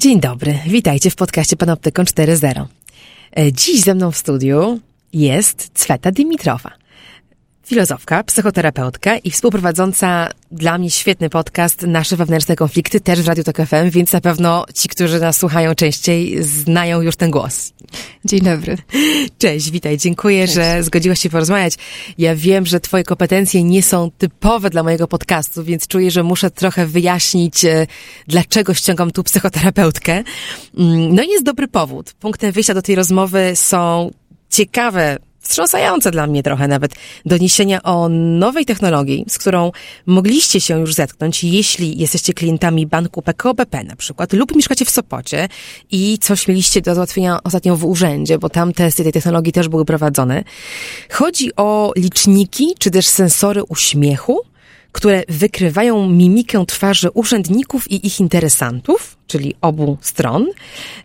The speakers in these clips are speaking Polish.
Dzień dobry, witajcie w podcaście Panoptykon 4.0. E, Dziś ze mną w studiu jest Cweta Dimitrowa. Filozofka, psychoterapeutka i współprowadząca dla mnie świetny podcast Nasze wewnętrzne konflikty, też w Radiu Tok FM, więc na pewno ci, którzy nas słuchają częściej, znają już ten głos. Dzień dobry. Cześć, witaj. Dziękuję, Cześć. że zgodziłaś się porozmawiać. Ja wiem, że twoje kompetencje nie są typowe dla mojego podcastu, więc czuję, że muszę trochę wyjaśnić, e, dlaczego ściągam tu psychoterapeutkę. Mm, no i jest dobry powód. Punktem wyjścia do tej rozmowy są ciekawe wstrząsające dla mnie trochę nawet doniesienia o nowej technologii, z którą mogliście się już zetknąć, jeśli jesteście klientami banku PKO BP na przykład, lub mieszkacie w Sopocie i coś mieliście do załatwienia ostatnio w urzędzie, bo tam testy tej technologii też były prowadzone. Chodzi o liczniki, czy też sensory uśmiechu, które wykrywają mimikę twarzy urzędników i ich interesantów, czyli obu stron.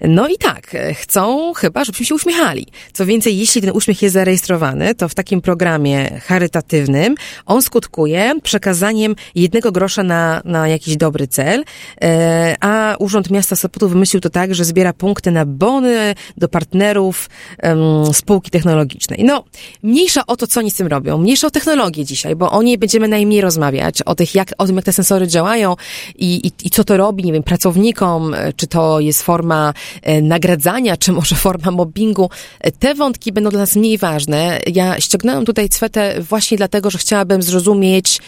No i tak, chcą chyba, żebyśmy się uśmiechali. Co więcej, jeśli ten uśmiech jest zarejestrowany, to w takim programie charytatywnym on skutkuje przekazaniem jednego grosza na, na jakiś dobry cel, e, a Urząd Miasta Sopotu wymyślił to tak, że zbiera punkty na bony do partnerów um, spółki technologicznej. No, mniejsza o to, co oni z tym robią, mniejsza o technologię dzisiaj, bo o niej będziemy najmniej rozmawiać, o, tych, jak, o tym, jak te sensory działają i, i, i co to robi, nie wiem, pracownikom, E, czy to jest forma e, nagradzania, czy może forma mobbingu. E, te wątki będą dla nas mniej ważne. Ja ściągnęłam tutaj Cwetę właśnie dlatego, że chciałabym zrozumieć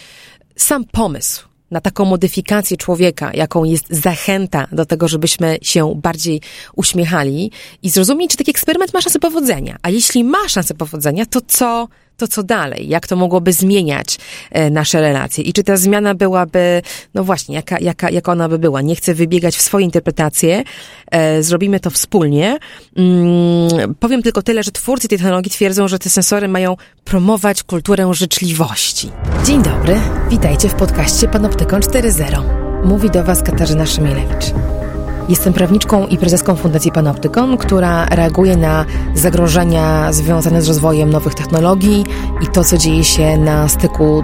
sam pomysł na taką modyfikację człowieka, jaką jest zachęta do tego, żebyśmy się bardziej uśmiechali i zrozumieć, czy taki eksperyment ma szansę powodzenia. A jeśli ma szansę powodzenia, to co to co dalej? Jak to mogłoby zmieniać e, nasze relacje? I czy ta zmiana byłaby, no właśnie, jaka, jaka, jaka ona by była? Nie chcę wybiegać w swoje interpretacje, e, zrobimy to wspólnie. Mm, powiem tylko tyle, że twórcy tej technologii twierdzą, że te sensory mają promować kulturę życzliwości. Dzień dobry, witajcie w podcaście Panoptykon 4.0. Mówi do Was Katarzyna Szymielewicz. Jestem prawniczką i prezeską Fundacji Panoptykon, która reaguje na zagrożenia związane z rozwojem nowych technologii i to, co dzieje się na styku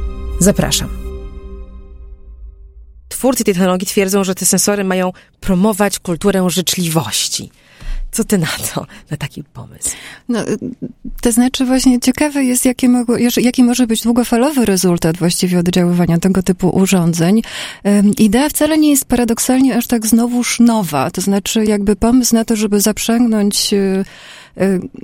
Zapraszam. Twórcy tej technologii twierdzą, że te sensory mają promować kulturę życzliwości. Co ty na to, na taki pomysł? No, to znaczy właśnie ciekawe jest, jaki, mogło, jaki może być długofalowy rezultat właściwie oddziaływania tego typu urządzeń. Idea wcale nie jest paradoksalnie aż tak znowuż nowa. To znaczy jakby pomysł na to, żeby zaprzęgnąć y, y,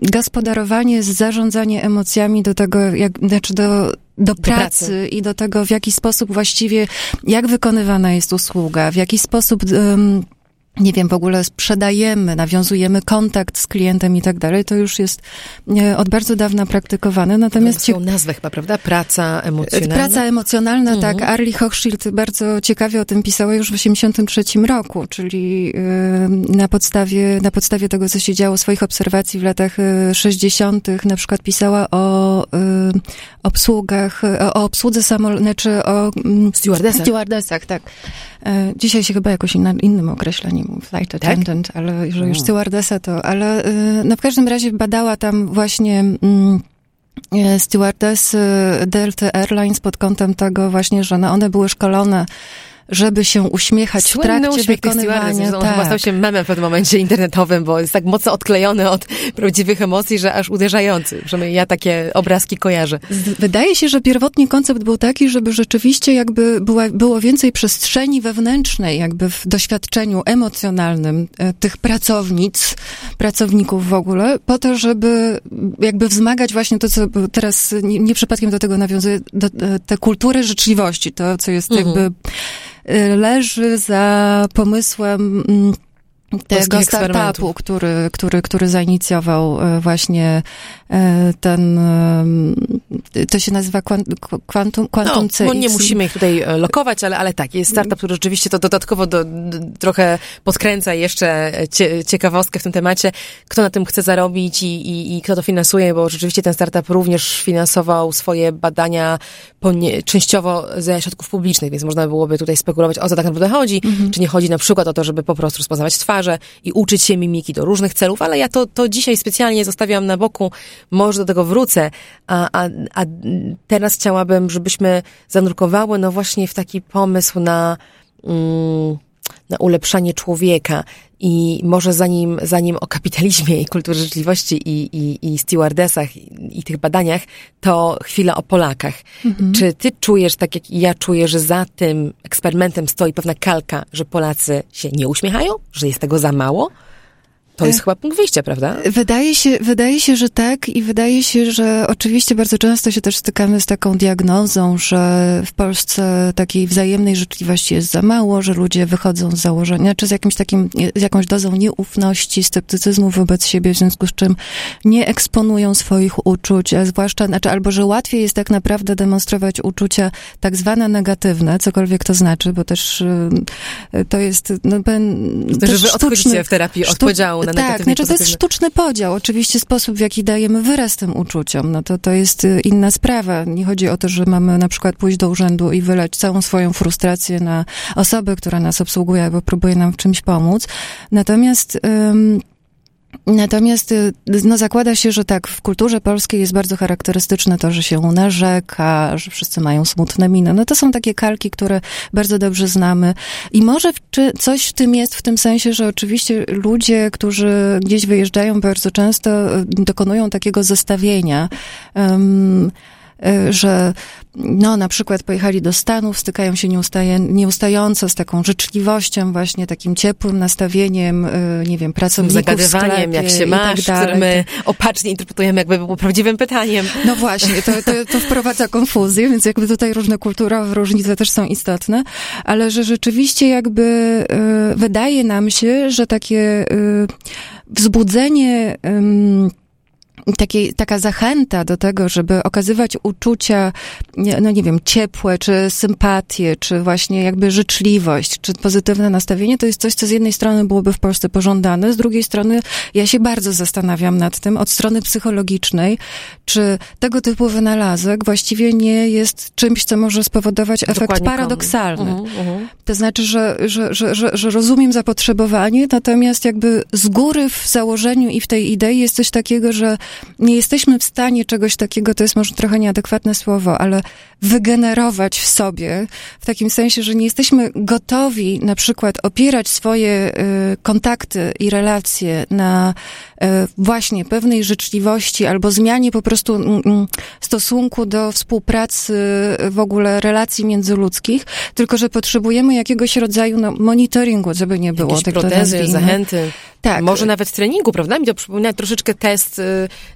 gospodarowanie, zarządzanie emocjami do tego, jak, znaczy do, do pracy, do pracy, i do tego, w jaki sposób właściwie, jak wykonywana jest usługa, w jaki sposób um, nie wiem, w ogóle sprzedajemy, nawiązujemy kontakt z klientem i tak dalej, to już jest od bardzo dawna praktykowane. Natomiast są nazwy chyba, prawda? Praca emocjonalna. Praca emocjonalna, mhm. tak. Arlie Hochschild bardzo ciekawie o tym pisała już w 1983 roku, czyli na podstawie, na podstawie tego, co się działo, swoich obserwacji w latach 60., na przykład pisała o obsługach, o obsłudze samolotu, znaczy o stewardesach. stewardesach, tak. E, dzisiaj się chyba jakoś inna, innym określeniem, flight tak? attendant, tak? ale że już stewardesa to, ale e, no w każdym razie badała tam właśnie mm, e, stewardess Delta Airlines pod kątem tego właśnie, że no one były szkolone żeby się uśmiechać Słynny w trakcie uśmiech wykonywania. On tak. chyba stał się memem w pewnym momencie internetowym, bo jest tak mocno odklejony od prawdziwych emocji, że aż uderzający. Przynajmniej ja takie obrazki kojarzę. Wydaje się, że pierwotnie koncept był taki, żeby rzeczywiście jakby była, było więcej przestrzeni wewnętrznej, jakby w doświadczeniu emocjonalnym e, tych pracownic, pracowników w ogóle, po to, żeby jakby wzmagać właśnie to, co teraz nie, nie przypadkiem do tego nawiązuje, do, e, te kultury życzliwości, to, co jest mhm. jakby leży za pomysłem mm, tego startupu, który, który, który zainicjował e, właśnie e, ten, to się nazywa Quantum, quantum no, no nie musimy ich tutaj lokować, ale, ale tak, jest startup, który rzeczywiście to dodatkowo do, trochę podkręca jeszcze cie, ciekawostkę w tym temacie, kto na tym chce zarobić i, i, i kto to finansuje, bo rzeczywiście ten startup również finansował swoje badania nie, częściowo ze środków publicznych, więc można byłoby tutaj spekulować, o co tak naprawdę chodzi, mhm. czy nie chodzi na przykład o to, żeby po prostu rozpoznawać twarz, twarze i uczyć się mimiki do różnych celów, ale ja to, to dzisiaj specjalnie zostawiam na boku, może do tego wrócę, a, a, a teraz chciałabym, żebyśmy zanurkowały no właśnie w taki pomysł na... Mm, na ulepszanie człowieka i może zanim, zanim o kapitalizmie i kulturze życzliwości i, i, i stewardesach i, i tych badaniach, to chwilę o Polakach. Mhm. Czy ty czujesz, tak jak ja czuję, że za tym eksperymentem stoi pewna kalka, że Polacy się nie uśmiechają? Że jest tego za mało? To jest e, chyba punkt wyjścia, prawda? Wydaje się, wydaje się, że tak i wydaje się, że oczywiście bardzo często się też stykamy z taką diagnozą, że w Polsce takiej wzajemnej życzliwości jest za mało, że ludzie wychodzą z założenia, czy z jakimś takim, z jakąś dozą nieufności, sceptycyzmu wobec siebie, w związku z czym nie eksponują swoich uczuć, a zwłaszcza, znaczy, albo że łatwiej jest tak naprawdę demonstrować uczucia tak zwane negatywne, cokolwiek to znaczy, bo też y, to jest, no, ben, to, że wy odchodzicie w terapii od podziału na Tak, znaczy to jest sztuczny podział. Oczywiście sposób, w jaki dajemy wyraz tym uczuciom, no to to jest y, inna sprawa. Nie chodzi o to, że mamy na przykład pójść do urzędu i wylać całą swoją frustrację na osobę, która nas obsługuje albo próbuje nam w czymś pomóc. Natomiast... Natomiast y, no, zakłada się, że tak, w kulturze polskiej jest bardzo charakterystyczne to, że się narzeka, że wszyscy mają smutne miny. No to są takie kalki, które bardzo dobrze znamy. I może czy coś w tym jest, w tym sensie, że oczywiście ludzie, którzy gdzieś wyjeżdżają bardzo często, y, dokonują takiego zestawienia. Um, że no na przykład pojechali do Stanów, stykają się nieustaje, nieustająco z taką życzliwością, właśnie takim ciepłym nastawieniem, y, nie wiem, pracowników Zagadywaniem, jak się masz, tak które my opacznie interpretujemy, jakby było prawdziwym pytaniem. No właśnie, to, to, to wprowadza konfuzję, więc jakby tutaj różne kulturowe różnice też są istotne, ale że rzeczywiście jakby y, wydaje nam się, że takie wzbudzenie takie, taka zachęta do tego, żeby okazywać uczucia, no nie wiem, ciepłe, czy sympatię, czy właśnie jakby życzliwość, czy pozytywne nastawienie, to jest coś, co z jednej strony byłoby w Polsce pożądane, z drugiej strony ja się bardzo zastanawiam nad tym, od strony psychologicznej, czy tego typu wynalazek właściwie nie jest czymś, co może spowodować efekt Dokładnie paradoksalny. Uh -huh, uh -huh. To znaczy, że, że, że, że, że rozumiem zapotrzebowanie, natomiast jakby z góry w założeniu i w tej idei jest coś takiego, że nie jesteśmy w stanie czegoś takiego, to jest może trochę nieadekwatne słowo, ale wygenerować w sobie, w takim sensie, że nie jesteśmy gotowi na przykład opierać swoje y, kontakty i relacje na y, właśnie pewnej życzliwości albo zmianie po prostu y, stosunku do współpracy, w ogóle relacji międzyludzkich, tylko że potrzebujemy jakiegoś rodzaju no, monitoringu, żeby nie było. Jakieś tak protezy, zachęty. Tak. Może nawet treningu, prawda? Mi to przypomina troszeczkę test, y,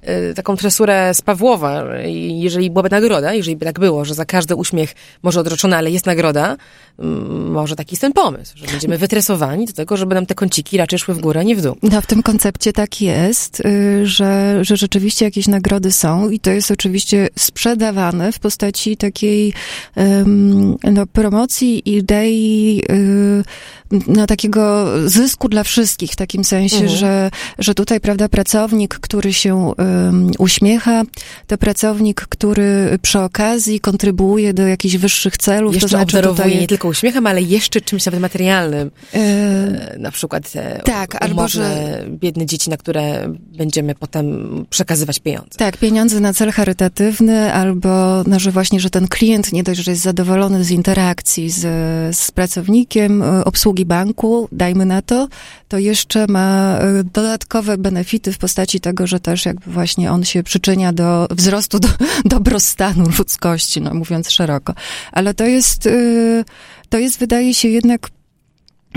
y, taką tresurę z Pawłowa. Jeżeli byłaby nagroda, jeżeli by tak było, że za każdy uśmiech może odroczony, ale jest nagroda, może taki jest ten pomysł, że będziemy wytresowani do tego, żeby nam te kąciki raczej szły w górę, nie w dół. No, w tym koncepcie tak jest, y, że, że rzeczywiście jakieś nagrody są i to jest oczywiście sprzedawane w postaci takiej no, promocji idei no, takiego zysku dla wszystkich, w takim sensie, Mhm. że, że tutaj, prawda, pracownik, który się uśmiecha, to pracownik, który przy okazji kontrybuuje do jakichś wyższych celów, Jeszcze to znaczy tutaj... nie tylko uśmiechem, ale jeszcze czymś nawet materialnym. e, Na przykład te Tak, albo umowne, biedne dzieci, na które będziemy potem przekazywać pieniądze. Tak, pieniądze na cel charytatywny, albo no, że właśnie, że ten klient nie dość, że jest zadowolony z interakcji z, z pracownikiem e, obsługi banku, dajmy na to, to jeszcze ma e, dodatkowe benefity w postaci tego, że też jakby właśnie on się przyczynia do wzrostu do, dobrostanu ludzkości, no mówiąc szeroko. Ale to jest, e, to jest wydaje się jednak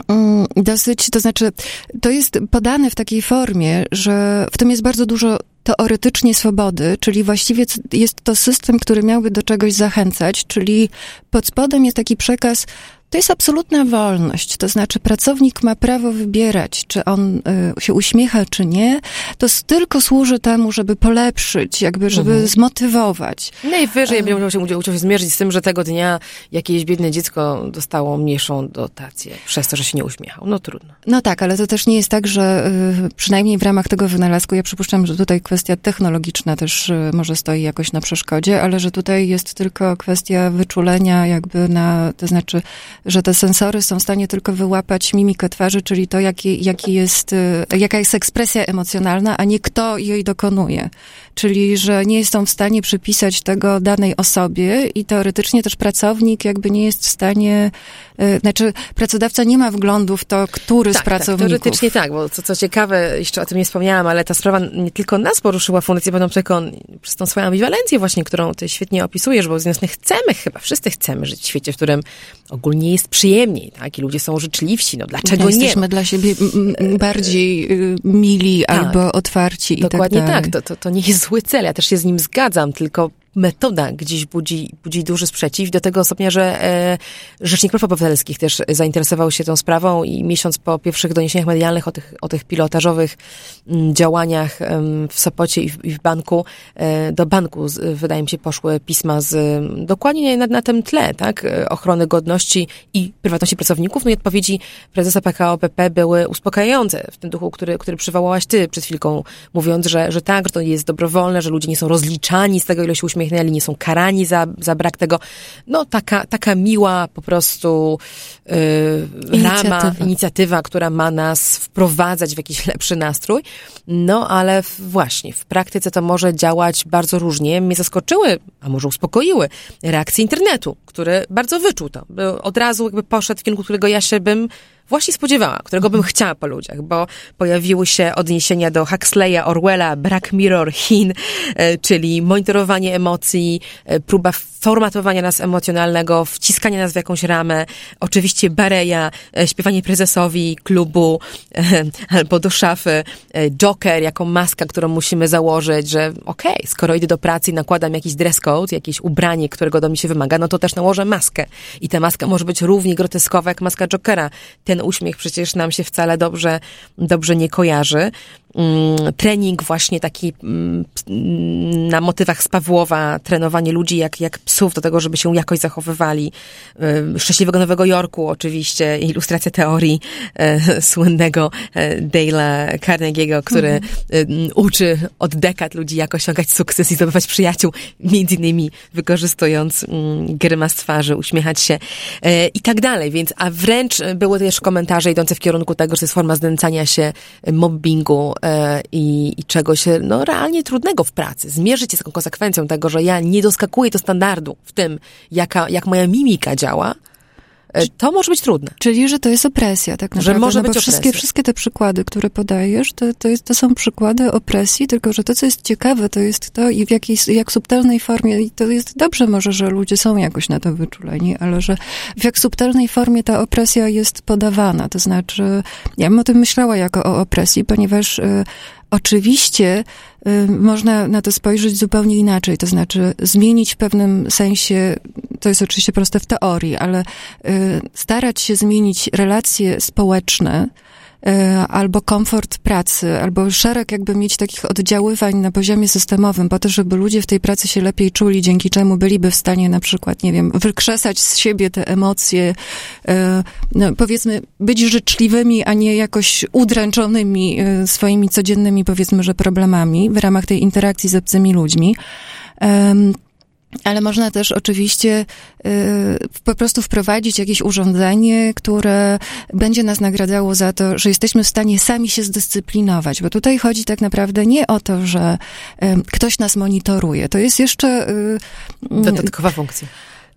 Mm, Dosyć, to znaczy, to jest podane w takiej formie, że w tym jest bardzo dużo teoretycznie swobody, czyli właściwie jest to system, który miałby do czegoś zachęcać, czyli pod spodem jest taki przekaz, to jest absolutna wolność, to znaczy pracownik ma prawo wybierać, czy on y, się uśmiecha, czy nie. To tylko służy temu, żeby polepszyć, jakby, żeby Mhm. zmotywować. Najwyżej będzie musiał się, musiał się zmierzyć z tym, że tego dnia jakieś biedne dziecko dostało mniejszą dotację przez to, że się nie uśmiechał. No trudno. No tak, ale to też nie jest tak, że y, przynajmniej w ramach tego wynalazku, ja przypuszczam, że tutaj kwestia technologiczna też y, może stoi jakoś na przeszkodzie, ale że tutaj jest tylko kwestia wyczulenia jakby na, to znaczy, że te sensory są w stanie tylko wyłapać mimikę twarzy, czyli to, jaki, jaki jest, y, jaka jest ekspresja emocjonalna, a nie kto jej dokonuje. Czyli, że nie są w stanie przypisać tego danej osobie i teoretycznie też pracownik jakby nie jest w stanie, y, znaczy pracodawca nie ma wglądu w to, który z Tak, tak, pracowników. teoretycznie tak, bo co, co ciekawe, jeszcze o tym nie wspomniałam, ale ta sprawa nie tylko nas poruszyła, Fundację Panoptykon, przez tą swoją ambiwalencję właśnie, którą ty świetnie opisujesz, bo z strony chcemy, chyba wszyscy chcemy żyć w świecie, w którym ogólnie jest przyjemniej, tak, i ludzie są życzliwsi, no dlaczego No, nie? Jesteśmy dla siebie m, m, bardziej y, mili Tak. albo otwarci i Dokładnie tak tak, dalej. to, to, to nie jest zły cel, ja też się z nim zgadzam, tylko metoda gdzieś budzi, budzi duży sprzeciw. Do tego stopnia, że e, Rzecznik Praw Obywatelskich też zainteresował się tą sprawą i miesiąc po pierwszych doniesieniach medialnych o tych, o tych pilotażowych mm, działaniach em, w Sopocie i w, i w banku, e, do banku z, wydaje mi się poszły pisma z dokładnie na, na tym tle, tak, e, ochrony godności i prywatności pracowników, no i odpowiedzi prezesa PKO BP były uspokajające w tym duchu, który, który przywołałaś ty przed chwilką, mówiąc, że, że tak, że to jest dobrowolne, że ludzie nie są rozliczani z tego, ile się uśmiechnęli, nie są karani za, za brak tego. No taka, taka miła po prostu yy, rama, Inicjatywa. inicjatywa, która ma nas wprowadzać w jakiś lepszy nastrój. No ale w, właśnie, w praktyce to może działać bardzo różnie. Mnie zaskoczyły, a może uspokoiły reakcje internetu, który bardzo wyczuł to. Od razu jakby poszedł w kierunku, którego ja się bym właśnie spodziewała, którego bym chciała po ludziach, bo pojawiły się odniesienia do Huxleya, Orwella, Black Mirror, Chin, e, czyli monitorowanie emocji, e, próba formatowania nas emocjonalnego, wciskania nas w jakąś ramę, oczywiście Bareja, e, śpiewanie prezesowi klubu e, albo do szafy, e, Joker jako maska, którą musimy założyć, że okej, skoro idę do pracy i nakładam jakiś dress code, jakieś ubranie, którego do mnie się wymaga, no to też nałożę maskę. I ta maska może być równie groteskowa jak maska Jokera. Ten uśmiech przecież nam się wcale dobrze, dobrze nie kojarzy. Mm, Trening właśnie taki mm, na motywach z Pawłowa, trenowanie ludzi jak, jak psów do tego, żeby się jakoś zachowywali. Szczęśliwego Nowego Jorku oczywiście, ilustracja teorii e, słynnego e, Dale'a Carnegie'ego, który ym, uczy od dekad ludzi jak osiągać sukces i zdobywać przyjaciół, między innymi wykorzystując grymas twarzy, uśmiechać się e, i tak dalej. Więc, a wręcz były też komentarze idące w kierunku tego, że to jest forma znęcania się mobbingu i, i czegoś no, realnie trudnego w pracy. Zmierzyć się z taką konsekwencją tego, że ja nie doskakuję do standardu w tym, jaka, jak moja mimika działa, e, to może być trudne. Czyli, że to jest opresja, tak Że naprawdę. może no być wszystkie, opresja. wszystkie te przykłady, które podajesz, to, to, jest, to są przykłady opresji, tylko że to, co jest ciekawe, to jest to i w jakiej, jak subtelnej formie, i to jest dobrze może, że ludzie są jakoś na to wyczuleni, ale że w jak subtelnej formie ta opresja jest podawana. To znaczy, ja bym o tym myślała jako o opresji, ponieważ y, oczywiście y, można na to spojrzeć zupełnie inaczej, to znaczy zmienić w pewnym sensie, to jest oczywiście proste w teorii, ale y, starać się zmienić relacje społeczne, albo komfort pracy, albo szereg jakby mieć takich oddziaływań na poziomie systemowym, po to, żeby ludzie w tej pracy się lepiej czuli, dzięki czemu byliby w stanie na przykład, nie wiem, wykrzesać z siebie te emocje, e, no, powiedzmy, być życzliwymi, a nie jakoś udręczonymi e, swoimi codziennymi, powiedzmy, że problemami w ramach tej interakcji z obcymi ludźmi. Ale można też oczywiście y, po prostu wprowadzić jakieś urządzenie, które będzie nas nagradzało za to, że jesteśmy w stanie sami się zdyscyplinować, bo tutaj chodzi tak naprawdę nie o to, że y, ktoś nas monitoruje. To jest jeszcze. Y, Dodatkowa funkcja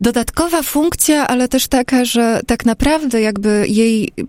dodatkowa funkcja, ale też taka, że tak naprawdę jakby jej, mm,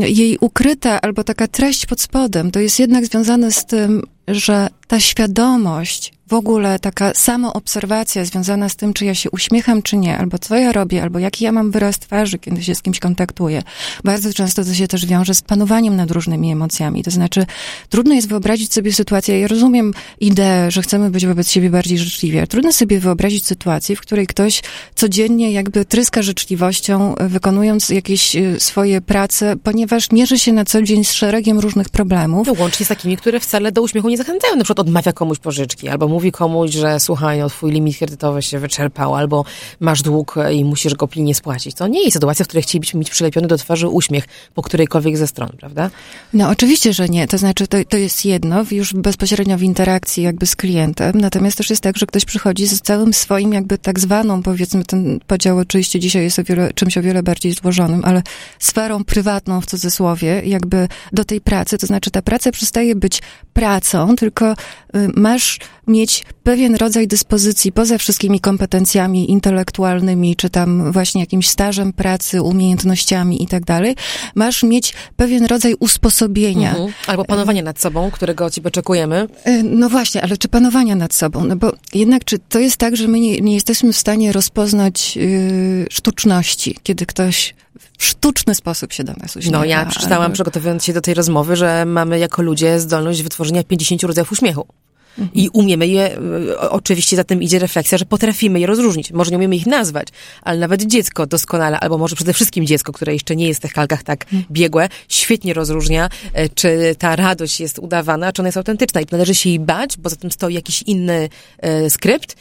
jej ukryta albo taka treść pod spodem, to jest jednak związane z tym, że ta świadomość w ogóle taka samoobserwacja związana z tym, czy ja się uśmiecham, czy nie, albo co ja robię, albo jaki ja mam wyraz twarzy, kiedy się z kimś kontaktuję. Bardzo często to się też wiąże z panowaniem nad różnymi emocjami. To znaczy, trudno jest wyobrazić sobie sytuację, ja rozumiem ideę, że chcemy być wobec siebie bardziej życzliwi, ale trudno sobie wyobrazić sytuację, w której ktoś codziennie jakby tryska życzliwością, wykonując jakieś y, swoje prace, ponieważ mierzy się na co dzień z szeregiem różnych problemów. No, łącznie z takimi, które wcale do uśmiechu nie zachęcają. Na przykład odmawia komuś pożyczki, albo mówi mówi komuś, że słuchaj, no twój limit kredytowy się wyczerpał, albo masz dług i musisz go pilnie spłacić. To nie jest sytuacja, w której chcielibyśmy mieć przylepiony do twarzy uśmiech po którejkolwiek ze stron, prawda? No oczywiście, że nie. To znaczy, to, to jest jedno, już bezpośrednio w interakcji jakby z klientem, natomiast też jest tak, że ktoś przychodzi z całym swoim jakby tak zwaną, powiedzmy, ten podział oczywiście dzisiaj jest o wiele, czymś o wiele bardziej złożonym, ale sferą prywatną w cudzysłowie, jakby do tej pracy, to znaczy ta praca przestaje być pracą, tylko y, masz mieć pewien rodzaj dyspozycji poza wszystkimi kompetencjami intelektualnymi, czy tam właśnie jakimś stażem pracy, umiejętnościami i tak dalej, masz mieć pewien rodzaj usposobienia. Mhm. Albo panowania nad sobą, którego ciebie oczekujemy. Y, no właśnie, ale czy panowania nad sobą? No bo jednak, czy to jest tak, że my nie, nie jesteśmy w stanie rozpoznać yy, sztuczności, kiedy ktoś w sztuczny sposób się do nas uśmiecha. No ja przeczytałam, przygotowując się do tej rozmowy, że mamy jako ludzie zdolność wytworzenia 50 rodzajów uśmiechu. I umiemy je, e, oczywiście za tym idzie refleksja, że potrafimy je rozróżnić. Może nie umiemy ich nazwać, ale nawet dziecko doskonale, albo może przede wszystkim dziecko, które jeszcze nie jest w tych kalkach tak mhm. biegłe, świetnie rozróżnia, e, czy ta radość jest udawana, czy ona jest autentyczna. I należy się jej bać, bo za tym stoi jakiś inny e, skrypt,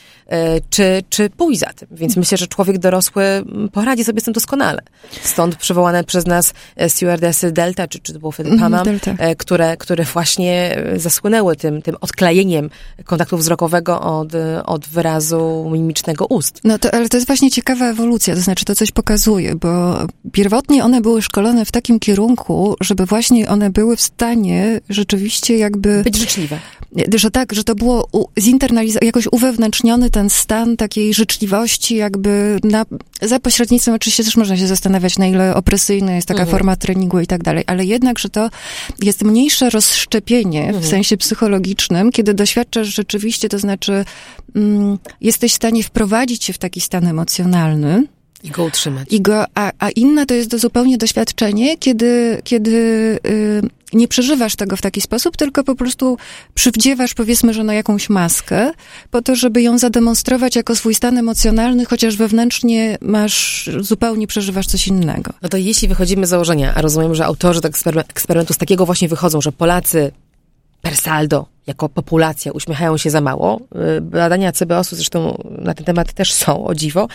czy, czy pójść za tym. Więc myślę, że człowiek dorosły poradzi sobie z tym doskonale. Stąd przywołane przez nas e, stewardessy Delta, czy, czy to było wtedy mhm, Panam, e, które, które właśnie zasłynęły tym, tym odklejeniem kontaktu wzrokowego od, od wyrazu mimicznego ust. No to, ale to jest właśnie ciekawa ewolucja, to znaczy to coś pokazuje, bo pierwotnie one były szkolone w takim kierunku, żeby właśnie one były w stanie rzeczywiście jakby... Być życzliwe. Że tak, że to było zinternalizowane, jakoś uwewnętrzniony ten stan takiej życzliwości jakby na, za pośrednictwem, oczywiście też można się zastanawiać, na ile opresyjna jest taka mhm. forma treningu i tak dalej, ale jednak, że to jest mniejsze rozszczepienie mhm. w sensie psychologicznym, kiedy doświadczasz rzeczywiście, to znaczy mm, jesteś w stanie wprowadzić się w taki stan emocjonalny, i go utrzymać. I go, a, a inne to jest zupełnie doświadczenie, kiedy, kiedy y, nie przeżywasz tego w taki sposób, tylko po prostu przywdziewasz, powiedzmy, że na jakąś maskę, po to, żeby ją zademonstrować jako swój stan emocjonalny, chociaż wewnętrznie masz, zupełnie przeżywasz coś innego. No to jeśli wychodzimy z założenia, a rozumiem, że autorzy tego eksperymentu z takiego właśnie wychodzą, że Polacy per saldo, jako populacja, uśmiechają się za mało. Y, badania CBOS-u zresztą na ten temat też są, o dziwo,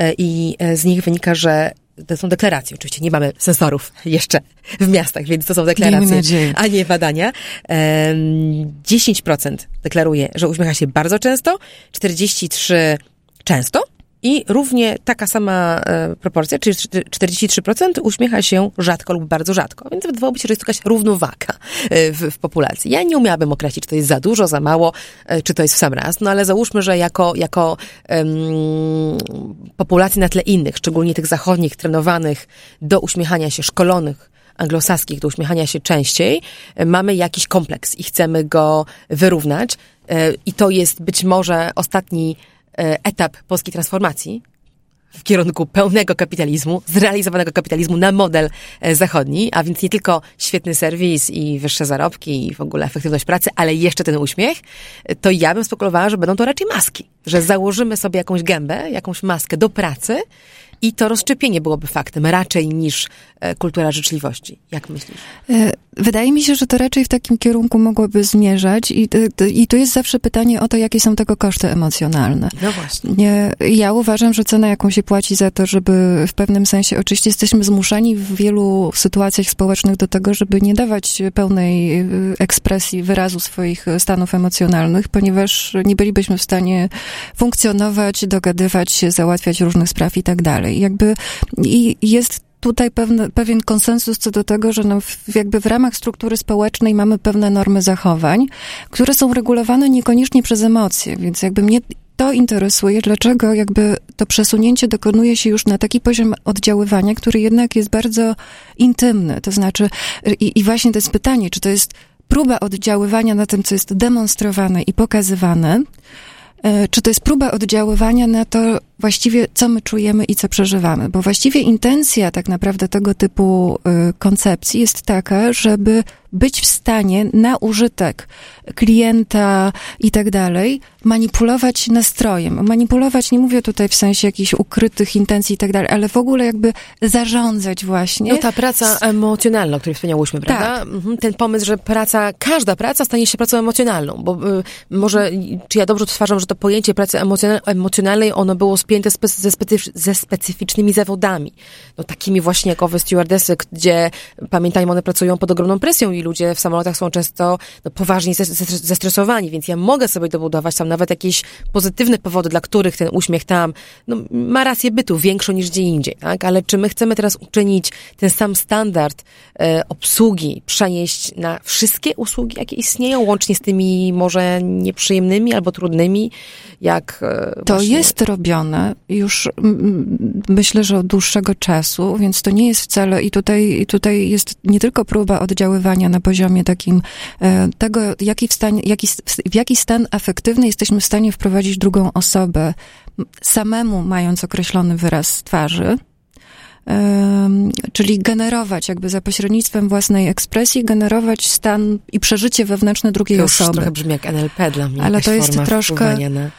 y, i y, z nich wynika, że to są deklaracje. Oczywiście nie mamy sensorów jeszcze w miastach, więc to są deklaracje, a nie badania. 10% deklaruje, że uśmiecha się bardzo często, 43% często, i równie taka sama e, proporcja, czyli 43% uśmiecha się rzadko lub bardzo rzadko. Więc wydawałoby się, że jest jakaś równowaga e, w, w, populacji. Ja nie umiałabym określić, czy to jest za dużo, za mało, e, czy to jest w sam raz. No ale załóżmy, że jako, jako um, populacji na tle innych, szczególnie tych zachodnich, trenowanych do uśmiechania się, szkolonych, anglosaskich, do uśmiechania się częściej, mamy jakiś kompleks i chcemy go wyrównać. I to jest być może ostatni etap polskiej transformacji w kierunku pełnego kapitalizmu, zrealizowanego kapitalizmu na model e, zachodni, a więc nie tylko świetny serwis i wyższe zarobki i w ogóle efektywność pracy, ale jeszcze ten uśmiech, to ja bym spekulowała, że będą to raczej maski, że założymy sobie jakąś gębę, jakąś maskę do pracy i to rozszczepienie byłoby faktem raczej niż e, kultura życzliwości. Jak myślisz? E, wydaje mi się, że to raczej w takim kierunku mogłoby zmierzać i, i to jest zawsze pytanie o to, jakie są tego koszty emocjonalne. No właśnie. Ja uważam, że cena, jaką się płaci za to, żeby w pewnym sensie, oczywiście jesteśmy zmuszani w wielu sytuacjach społecznych do tego, żeby nie dawać pełnej e, ekspresji, wyrazu swoich stanów emocjonalnych, ponieważ nie bylibyśmy w stanie funkcjonować, dogadywać się, załatwiać różnych spraw i tak dalej. Jakby i jest tutaj pewne, pewien konsensus co do tego, że no w, jakby w ramach struktury społecznej mamy pewne normy zachowań, które są regulowane niekoniecznie przez emocje, więc jakby mnie to interesuje, dlaczego jakby to przesunięcie dokonuje się już na taki poziom oddziaływania, który jednak jest bardzo intymny. To znaczy, i, i właśnie to jest pytanie, czy to jest próba oddziaływania na tym, co jest demonstrowane i pokazywane, e, czy to jest próba oddziaływania na to, właściwie co my czujemy i co przeżywamy? Bo właściwie intencja tak naprawdę tego typu e, koncepcji jest taka, żeby być w stanie na użytek klienta i tak dalej manipulować nastrojem. Manipulować nie mówię tutaj w sensie jakichś ukrytych intencji i tak dalej, ale w ogóle jakby zarządzać właśnie. No ta praca emocjonalna, o której wspomniałyśmy, prawda? Tak. Mhm, ten pomysł, że praca, każda praca stanie się pracą emocjonalną, bo y, może, czy ja dobrze stwarzam, że to pojęcie pracy emocjonalnej, ono było spięte spe, ze, specyf ze specyficznymi zawodami. No takimi właśnie jak owe stewardesy, gdzie pamiętajmy, one pracują pod ogromną presją i ludzie w samolotach są często no, poważnie zestresowani, więc ja mogę sobie dobudować tam nawet jakieś pozytywne powody, dla których ten uśmiech tam no, ma rację bytu, większą niż gdzie indziej, tak? Ale czy my chcemy teraz uczynić ten sam standard e, obsługi przenieść na wszystkie usługi, jakie istnieją, łącznie z tymi może nieprzyjemnymi albo trudnymi, jak e, To właśnie... jest robione już myślę, że od dłuższego czasu, więc to nie jest wcale i tutaj, i tutaj jest nie tylko próba oddziaływania na poziomie takim e, tego, jaki w, stanie, jaki, w jaki stan afektywny jesteśmy w stanie wprowadzić drugą osobę, samemu mając określony wyraz twarzy, czyli generować jakby za pośrednictwem własnej ekspresji, generować stan i przeżycie wewnętrzne drugiej to już osoby. trochę brzmi jak NLP dla mnie. Ale to jest troszkę... Na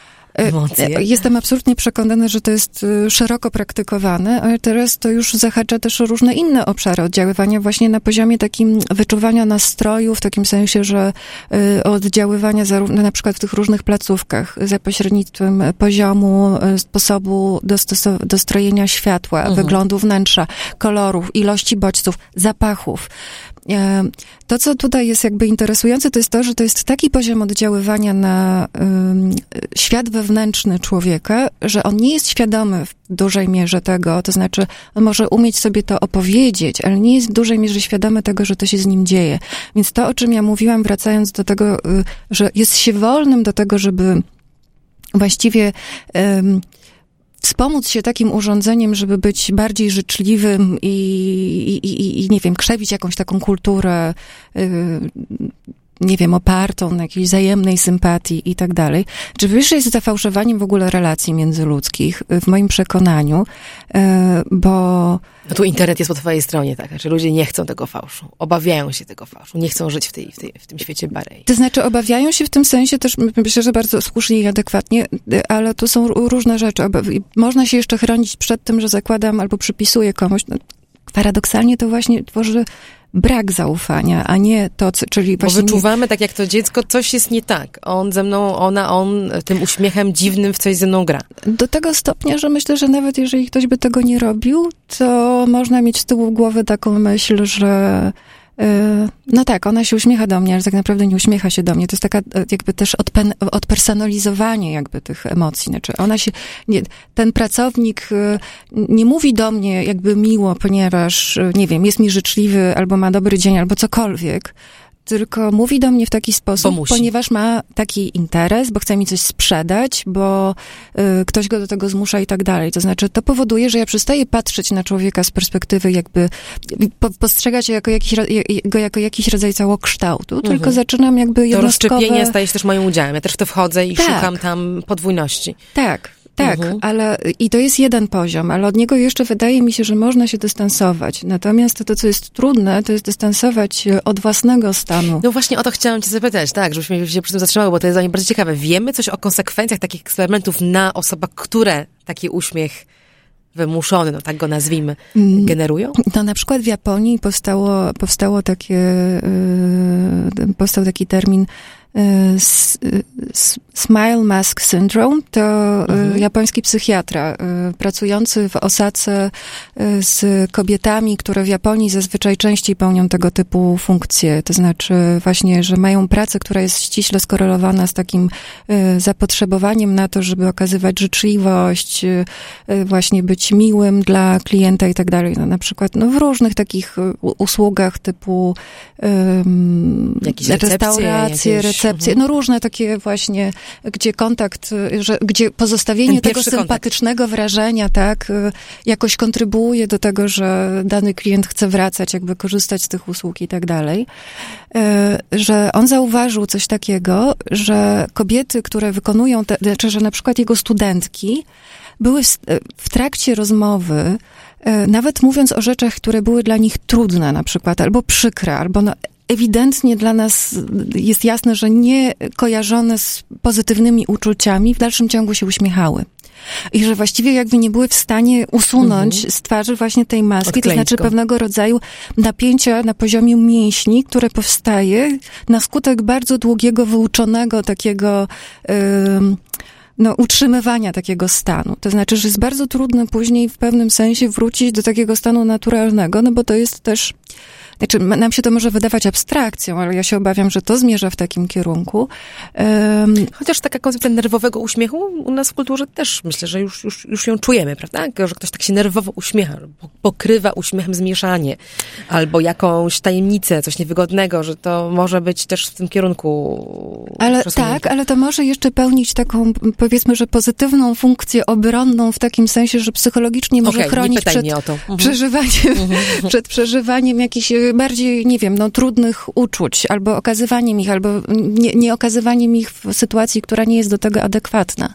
emocje. E, jestem absolutnie przekonana, że to jest y, szeroko praktykowane, ale teraz to już zahacza też o różne inne obszary oddziaływania, właśnie na poziomie takim wyczuwania nastroju, w takim sensie, że oddziaływania zarówno na przykład w tych różnych placówkach za pośrednictwem poziomu, sposobu dostrojenia światła, mhm. wyglądu wnętrza, kolorów, ilości bodźców, zapachów. E, to, co tutaj jest jakby interesujące, to jest to, że to jest taki poziom oddziaływania na um, świat wewnętrzny człowieka, że on nie jest świadomy w dużej mierze tego, to znaczy on może umieć sobie to opowiedzieć, ale nie jest w dużej mierze świadomy tego, że to się z nim dzieje. Więc to, o czym ja mówiłam, wracając do tego, y, że jest się wolnym do tego, żeby właściwie wspomóc się takim urządzeniem, żeby być bardziej życzliwym i, i, i, nie wiem, krzewić jakąś taką kulturę, yy, nie wiem, opartą na jakiejś wzajemnej sympatii i tak dalej. Czy wyższe jest zafałszowaniem w ogóle relacji międzyludzkich, w moim przekonaniu, yy, bo no tu internet jest po twojej stronie, tak? Że ludzie nie chcą tego fałszu, obawiają się tego fałszu, nie chcą żyć w, tej, w, tej, w tym świecie barei. To znaczy obawiają się w tym sensie też, myślę, że bardzo słusznie i adekwatnie, ale tu są różne rzeczy. Można się jeszcze chronić przed tym, że zakładam albo przypisuję komuś. No, paradoksalnie to właśnie tworzy brak zaufania, a nie to, czyli właśnie... Bo wyczuwamy, tak jak to dziecko, coś jest nie tak. On ze mną, ona, on tym uśmiechem dziwnym w coś ze mną gra. Do tego stopnia, że myślę, że nawet jeżeli ktoś by tego nie robił, to można mieć z tyłu głowy taką myśl, że no tak, ona się uśmiecha do mnie, ale tak naprawdę nie uśmiecha się do mnie. To jest taka e, jakby też odpen, odpersonalizowanie jakby tych emocji. Znaczy ona się, nie, ten pracownik e, nie mówi do mnie jakby miło, ponieważ, e, nie wiem, jest mi życzliwy, albo ma dobry dzień, albo cokolwiek, tylko mówi do mnie w taki sposób, ponieważ ma taki interes, bo chce mi coś sprzedać, bo y, ktoś go do tego zmusza i tak dalej. To znaczy, to powoduje, że ja przestaję patrzeć na człowieka z perspektywy jakby, po, postrzegać jako jakiś, go jako jakiś rodzaj całokształtu, mhm. tylko zaczynam jakby jednostkowe... To rozszczepienie staje się też moim udziałem. Ja też w to wchodzę i tak. szukam tam podwójności. Tak. Tak, mhm. ale i to jest jeden poziom, ale od niego jeszcze wydaje mi się, że można się dystansować. Natomiast to, co jest trudne, to jest dystansować od własnego stanu. No właśnie o to chciałam cię zapytać, tak, żebyśmy się przy tym zatrzymały, bo to jest dla mnie bardzo ciekawe. Wiemy coś o konsekwencjach takich eksperymentów na osobach, które taki uśmiech wymuszony, no tak go nazwijmy, mm. generują? No na przykład w Japonii powstało, powstało takie, yy, powstał taki termin Smile Mask Syndrome to e, mhm. japoński psychiatra e, pracujący w Osace e, z kobietami, które w Japonii zazwyczaj częściej pełnią tego typu funkcje. To znaczy właśnie, że mają pracę, która jest ściśle skorelowana z takim zapotrzebowaniem na to, żeby okazywać życzliwość, właśnie być miłym dla klienta i tak dalej. No, na przykład no, w różnych takich usługach typu um, restauracje, recepcje, no różne takie właśnie, gdzie kontakt, że, gdzie pozostawienie tego sympatycznego kontakt. wrażenia, tak, jakoś kontrybuuje do tego, że dany klient chce wracać, jakby korzystać z tych usług i tak dalej, e, że on zauważył coś takiego, że kobiety, które wykonują, te, znaczy, że na przykład jego studentki były w, w trakcie rozmowy, nawet mówiąc o rzeczach, które były dla nich trudne na przykład, albo przykre, albo no, ewidentnie dla nas jest jasne, że nie kojarzone z pozytywnymi uczuciami, w dalszym ciągu się uśmiechały. I że właściwie jakby nie były w stanie usunąć mhm. z twarzy właśnie tej maski, to znaczy pewnego rodzaju napięcia na poziomie mięśni, które powstaje na skutek bardzo długiego, wyuczonego takiego yy, no, utrzymywania takiego stanu. To znaczy, że jest bardzo trudno później w pewnym sensie wrócić do takiego stanu naturalnego, no bo to jest też znaczy, nam się to może wydawać abstrakcją, ale ja się obawiam, że to zmierza w takim kierunku. Um, Chociaż taka koncepcja nerwowego uśmiechu u nas w kulturze też myślę, że już, już, już ją czujemy, prawda? Że ktoś tak się nerwowo uśmiecha, pokrywa uśmiechem zmieszanie, albo jakąś tajemnicę, coś niewygodnego, że to może być też w tym kierunku. Ale tak, ale to może jeszcze pełnić taką, powiedzmy, że pozytywną funkcję obronną w takim sensie, że psychologicznie może okay, chronić przed mhm. przeżywaniem, mhm. przed przeżywaniem jakichś bardziej, nie wiem, no, trudnych uczuć, albo okazywaniem ich, albo nie, nie okazywaniem ich w sytuacji, która nie jest do tego adekwatna.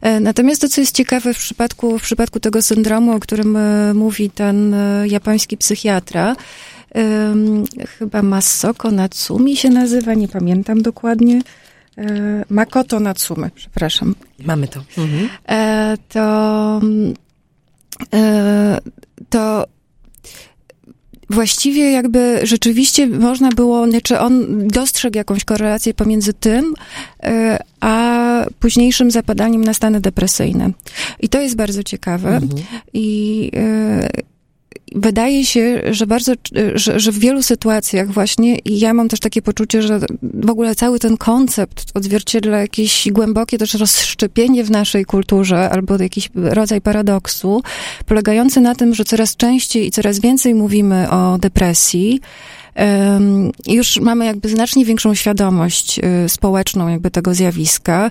E, natomiast to, co jest ciekawe w przypadku, w przypadku tego syndromu, o którym e, mówi ten e, japoński psychiatra, chyba Masoko Natsumi się nazywa, nie pamiętam dokładnie. Makoto Natsume, przepraszam. Mamy to. Mhm. To, to właściwie jakby rzeczywiście można było, znaczy on dostrzegł jakąś korelację pomiędzy tym, e, a późniejszym zapadaniem na stany depresyjne. I to jest bardzo ciekawe. Mhm. I e, wydaje się, że bardzo, że, że, w wielu sytuacjach właśnie, i ja mam też takie poczucie, że w ogóle cały ten koncept odzwierciedla jakieś głębokie też rozszczepienie w naszej kulturze, albo jakiś rodzaj paradoksu, polegający na tym, że coraz częściej i coraz więcej mówimy o depresji, już mamy jakby znacznie większą świadomość y, społeczną jakby tego zjawiska.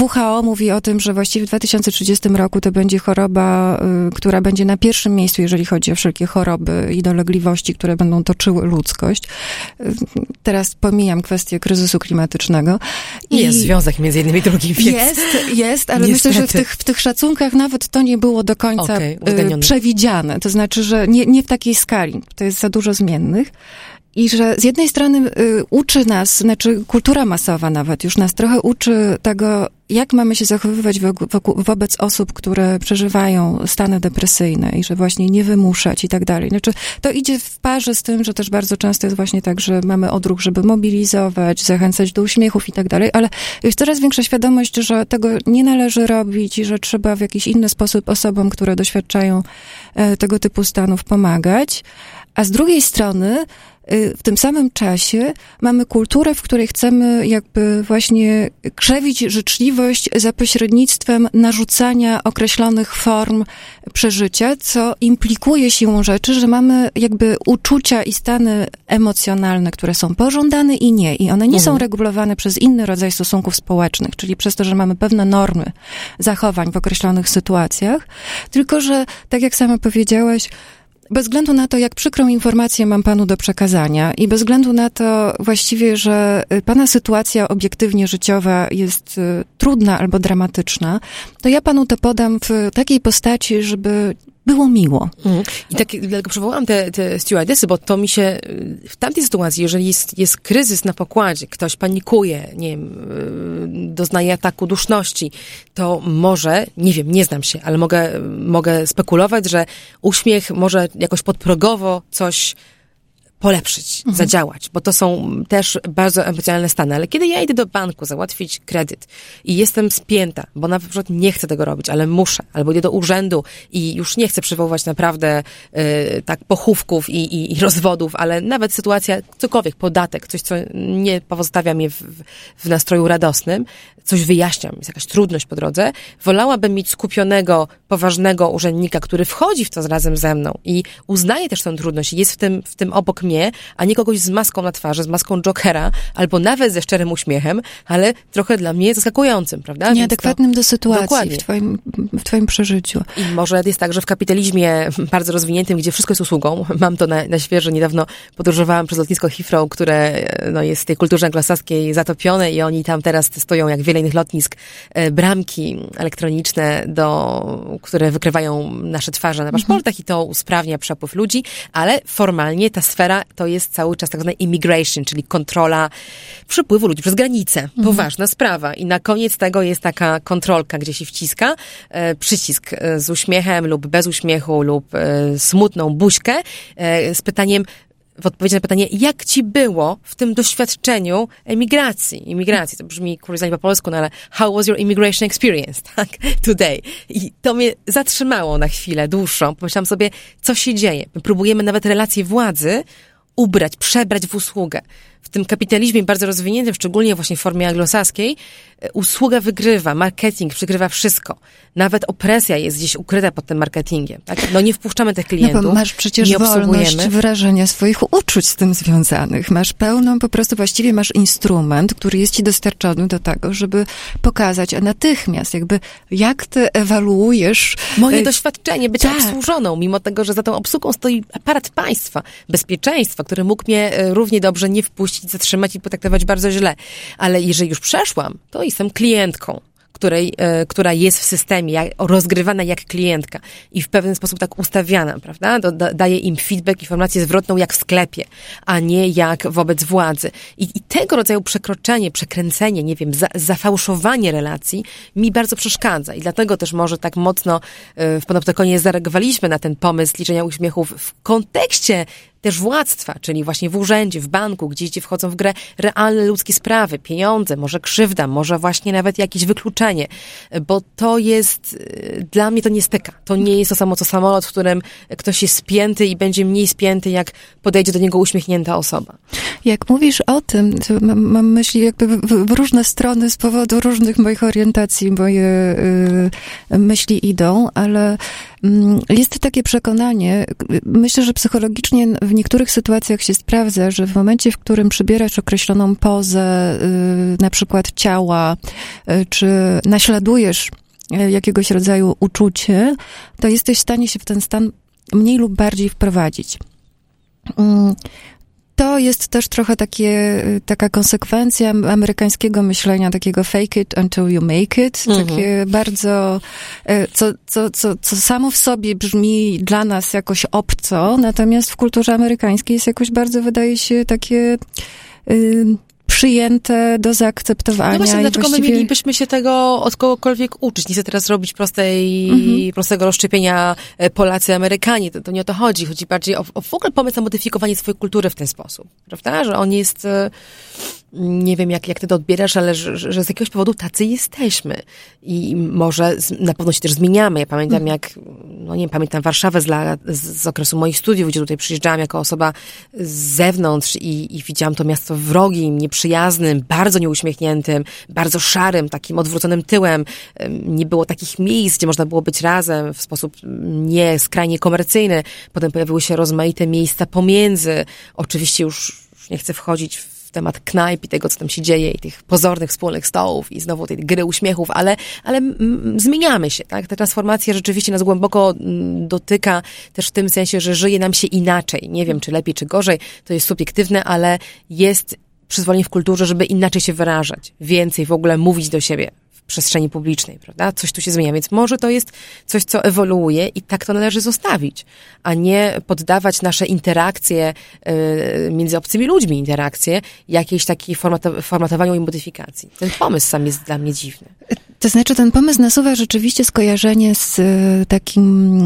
WHO mówi o tym, że właściwie w 2030 roku to będzie choroba, y, która będzie na pierwszym miejscu, jeżeli chodzi o wszelkie choroby i dolegliwości, które będą toczyły ludzkość. Y, teraz pomijam kwestię kryzysu klimatycznego. I jest związek między jednym i drugim. Jest, jest, ale Niestety. myślę, że w tych, w tych szacunkach nawet to nie było do końca okay, przewidziane. To znaczy, że nie, nie w takiej skali. To jest za dużo zmiennych. I że z jednej strony y, uczy nas, znaczy kultura masowa nawet już nas trochę uczy tego, jak mamy się zachowywać wobec osób, które przeżywają stany depresyjne i że właśnie nie wymuszać i tak dalej. Znaczy, to idzie w parze z tym, że też bardzo często jest właśnie tak, że mamy odruch, żeby mobilizować, zachęcać do uśmiechów i tak dalej, ale jest coraz większa świadomość, że tego nie należy robić i że trzeba w jakiś inny sposób osobom, które doświadczają e, tego typu stanów pomagać. A z drugiej strony, y, w tym samym czasie mamy kulturę, w której chcemy jakby właśnie krzewić życzliwość za pośrednictwem narzucania określonych form przeżycia, co implikuje siłą rzeczy, że mamy jakby uczucia i stany emocjonalne, które są pożądane i nie. I one nie mhm. są regulowane przez inny rodzaj stosunków społecznych, czyli przez to, że mamy pewne normy zachowań w określonych sytuacjach, tylko że, tak jak sama powiedziałaś, bez względu na to, jak przykrą informację mam panu do przekazania i bez względu na to właściwie, że y, pana sytuacja obiektywnie życiowa jest y, trudna albo dramatyczna, to ja panu to podam w takiej postaci, żeby było miło. Mhm. I tak dlatego przywołałam te, te stewardessy, bo to mi się w tamtej sytuacji, jeżeli jest, jest kryzys na pokładzie, ktoś panikuje, nie wiem, y, doznaje ataku duszności, to może, nie wiem, nie znam się, ale mogę, mogę spekulować, że uśmiech może jakoś podprogowo coś polepszyć, mhm. zadziałać, bo to są też bardzo emocjonalne stany. Ale kiedy ja idę do banku załatwić kredyt i jestem spięta, bo na przykład nie chcę tego robić, ale muszę, albo idę do urzędu i już nie chcę przywoływać naprawdę y, tak pochówków i, i, i, rozwodów, ale nawet sytuacja, cokolwiek, podatek, coś, co nie pozostawia mnie w, w nastroju radosnym, coś wyjaśniam, jest jakaś trudność po drodze, wolałabym mieć skupionego, poważnego urzędnika, który wchodzi w to razem ze mną i uznaje też tę trudność i jest w tym, w tym obok mnie, a nie kogoś z maską na twarzy, z maską Jokera, albo nawet ze szczerym uśmiechem, ale trochę dla mnie zaskakującym, prawda? Nieadekwatnym to, do sytuacji w twoim, w twoim przeżyciu. I może jest tak, że w kapitalizmie bardzo rozwiniętym, gdzie wszystko jest usługą, mam to na, na świeżo, niedawno podróżowałam przez lotnisko Heathrow, które no, jest w tej kulturze anglosaskiej zatopione i oni tam teraz stoją, jak wiele innych lotnisk, e, bramki elektroniczne, do, które wykrywają nasze twarze na paszportach mhm. i to usprawnia przepływ ludzi, ale formalnie ta sfera to jest cały czas tak zwana immigration, czyli kontrola przepływu ludzi przez granicę. Mhm. Poważna sprawa. I na koniec tego jest taka kontrolka, gdzie się wciska e, przycisk e, z uśmiechem lub bez uśmiechu lub e, smutną buźkę e, z pytaniem, w odpowiedzi na pytanie, jak ci było w tym doświadczeniu emigracji? Imigracji, to brzmi kuriozalnie po polsku, no ale how was your immigration experience, tak? Today. I to mnie zatrzymało na chwilę dłuższą. Pomyślałam sobie, co się dzieje. My próbujemy nawet relacje władzy ubrać, przebrać w usługę. W tym kapitalizmie bardzo rozwiniętym, szczególnie właśnie w formie anglosaskiej, usługa wygrywa, marketing przygrywa wszystko. Nawet opresja jest gdzieś ukryta pod tym marketingiem. Tak? No nie wpuszczamy tych klientów, no masz przecież nie wolność wyrażenia swoich uczuć z tym związanych. Masz pełną, po prostu właściwie masz instrument, który jest ci dostarczony do tego, żeby pokazać natychmiast jakby jak ty ewaluujesz... Moje e, doświadczenie, być tak. obsłużoną, mimo tego, że za tą obsługą stoi aparat państwa, bezpieczeństwa, który mógł mnie e, równie dobrze nie wpuścić puścić, zatrzymać i potraktować bardzo źle. Ale jeżeli już przeszłam, to jestem klientką której, e, która jest w systemie, rozgrywana jak klientka i w pewien sposób tak ustawiana, prawda? Da, daje im feedback, informację zwrotną jak w sklepie, a nie jak wobec władzy. I, i tego rodzaju przekroczenie, przekręcenie, nie wiem, za, zafałszowanie relacji mi bardzo przeszkadza i dlatego też może tak mocno e, w Panoptykonie zareagowaliśmy na ten pomysł liczenia uśmiechów w kontekście też władztwa, czyli właśnie w urzędzie, w banku, gdzie wchodzą w grę realne ludzkie sprawy, pieniądze, może krzywda, może właśnie nawet jakieś wykluczenie, bo to jest, y, dla mnie to nie styka. To nie jest to samo co samolot, w którym ktoś jest spięty i będzie mniej spięty, jak podejdzie do niego uśmiechnięta osoba. Jak mówisz o tym, to mam, mam myśli jakby w, w, różne strony z powodu różnych moich orientacji, moje y, myśli idą, ale jest takie przekonanie, myślę, że psychologicznie w niektórych sytuacjach się sprawdza, że w momencie, w którym przybierasz określoną pozę, y, na przykład ciała, y, czy naśladujesz y, jakiegoś rodzaju uczucie, to jesteś w stanie się w ten stan mniej lub bardziej wprowadzić. To jest też trochę takie, taka konsekwencja amerykańskiego myślenia, takiego fake it until you make it. Mhm. Takie bardzo, e, co, co, co, co samo w sobie brzmi dla nas jakoś obco, natomiast w kulturze amerykańskiej jest jakoś bardzo, wydaje się, takie przyjęte do zaakceptowania. No właśnie, dlaczego właściwie... my mielibyśmy się tego od kogokolwiek uczyć? Nie chcę teraz robić prostej, mhm. prostego rozszczepienia e, Polacy, Amerykanie. To, to nie o to chodzi. Chodzi bardziej o, o w ogóle pomysł na modyfikowanie swojej kultury w ten sposób. Prawda? Że on jest e, nie wiem, jak, jak ty to odbierasz, ale że, że z jakiegoś powodu tacy jesteśmy. I może z, na pewno się też zmieniamy. Ja pamiętam, mhm. jak, no nie wiem, pamiętam Warszawę z, lat, z, z okresu moich studiów, gdzie tutaj przyjeżdżałam jako osoba z zewnątrz i, i widziałam to miasto wrogim, nieprzyjaznym, bardzo nieuśmiechniętym, bardzo szarym, takim odwróconym tyłem. Nie było takich miejsc, gdzie można było być razem w sposób nie skrajnie komercyjny. Potem pojawiły się rozmaite miejsca pomiędzy. Oczywiście już nie chcę wchodzić w temat knajp i tego, co tam się dzieje i tych pozornych wspólnych stołów i znowu tej gry uśmiechów, ale, ale zmieniamy się, tak? Ta transformacja rzeczywiście nas głęboko dotyka też w tym sensie, że żyje nam się inaczej. Nie wiem, czy lepiej, czy gorzej, to jest subiektywne, ale jest przyzwolenie w kulturze, żeby inaczej się wyrażać, więcej w ogóle mówić do siebie przestrzeni publicznej, prawda? Coś tu się zmienia, więc może to jest coś, co ewoluuje i tak to należy zostawić, a nie poddawać nasze interakcje y, między obcymi ludźmi, interakcje jakiejś takiej formatowaniu i modyfikacji. Ten pomysł sam jest dla mnie dziwny. To znaczy, ten pomysł nasuwa rzeczywiście skojarzenie z e, takim,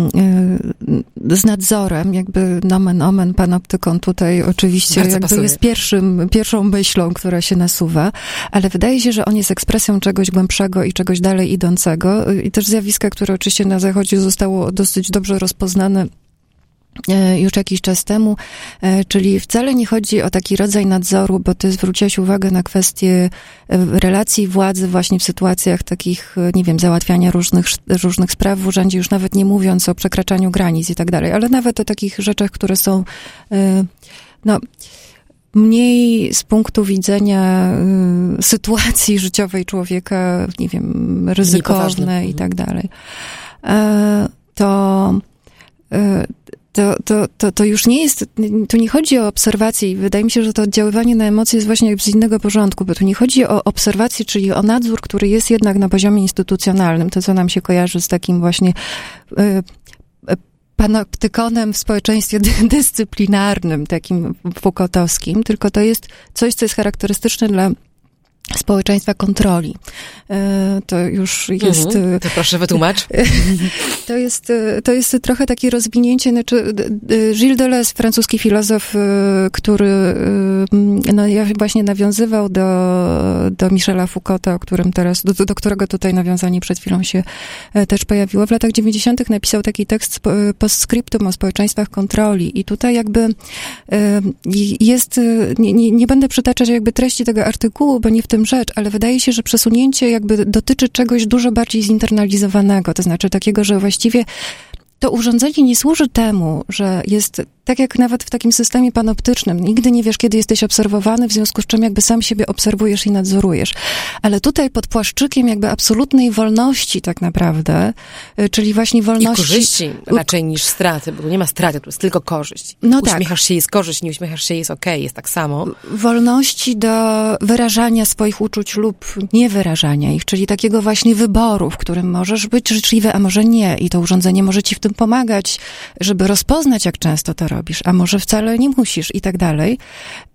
e, z nadzorem, jakby nomen omen panoptyką tutaj oczywiście Bardzo jakby pasuje. jest pierwszym, pierwszą myślą, która się nasuwa, ale wydaje się, że on jest ekspresją czegoś głębszego i czegoś dalej idącego i też zjawiska, które oczywiście na Zachodzie zostało dosyć dobrze rozpoznane już jakiś czas temu, e, czyli wcale nie chodzi o taki rodzaj nadzoru, bo ty zwróciłaś uwagę na kwestię e, relacji władzy właśnie w sytuacjach takich, nie wiem, załatwiania różnych, różnych spraw w urzędzie, już nawet nie mówiąc o przekraczaniu granic i tak dalej, ale nawet o takich rzeczach, które są, no, mniej z punktu widzenia sytuacji życiowej człowieka, nie wiem, ryzykowne i tak dalej. To to, to, to, to już nie jest, tu nie chodzi o obserwację i wydaje mi się, że to oddziaływanie na emocje jest właśnie z innego porządku, bo tu nie chodzi o obserwację, czyli o nadzór, który jest jednak na poziomie instytucjonalnym, to co nam się kojarzy z takim właśnie y, panoptykonem w społeczeństwie dyscyplinarnym, takim Foucaultowskim, tylko to jest coś, co jest charakterystyczne dla społeczeństwa kontroli. E, to już jest... Mhm, e, to proszę wytłumacz. To jest, e, to jest trochę takie rozwinięcie, znaczy Gilles Deleuze, francuski filozof, który no, właśnie nawiązywał do, do Michela Foucaulta, o którym teraz, do, do którego tutaj nawiązanie przed chwilą się też pojawiło. W latach 90. napisał taki tekst postscriptum o społeczeństwach kontroli i tutaj jakby jest, nie, nie, nie będę przytaczać jakby treści tego artykułu, bo nie w tym tym rzecz, ale wydaje się, że przesunięcie jakby dotyczy czegoś dużo bardziej zinternalizowanego, to znaczy takiego, że właściwie to urządzenie nie służy temu, że jest tak jak nawet w takim systemie panoptycznym. Nigdy nie wiesz, kiedy jesteś obserwowany, w związku z czym jakby sam siebie obserwujesz i nadzorujesz. Ale tutaj pod płaszczykiem jakby absolutnej wolności tak naprawdę, y, czyli właśnie wolności... I korzyści raczej niż straty, bo tu nie ma straty, tu jest tylko korzyść. No tak. uśmiechasz tak. się, jest korzyść, nie uśmiechasz się, jest okej, okay, jest tak samo. Wolności do wyrażania swoich uczuć lub niewyrażania ich, czyli takiego właśnie wyboru, w którym możesz być życzliwy, a może nie. I to urządzenie może ci w tym pomagać, żeby rozpoznać, jak często to robisz, a może wcale nie musisz i tak dalej.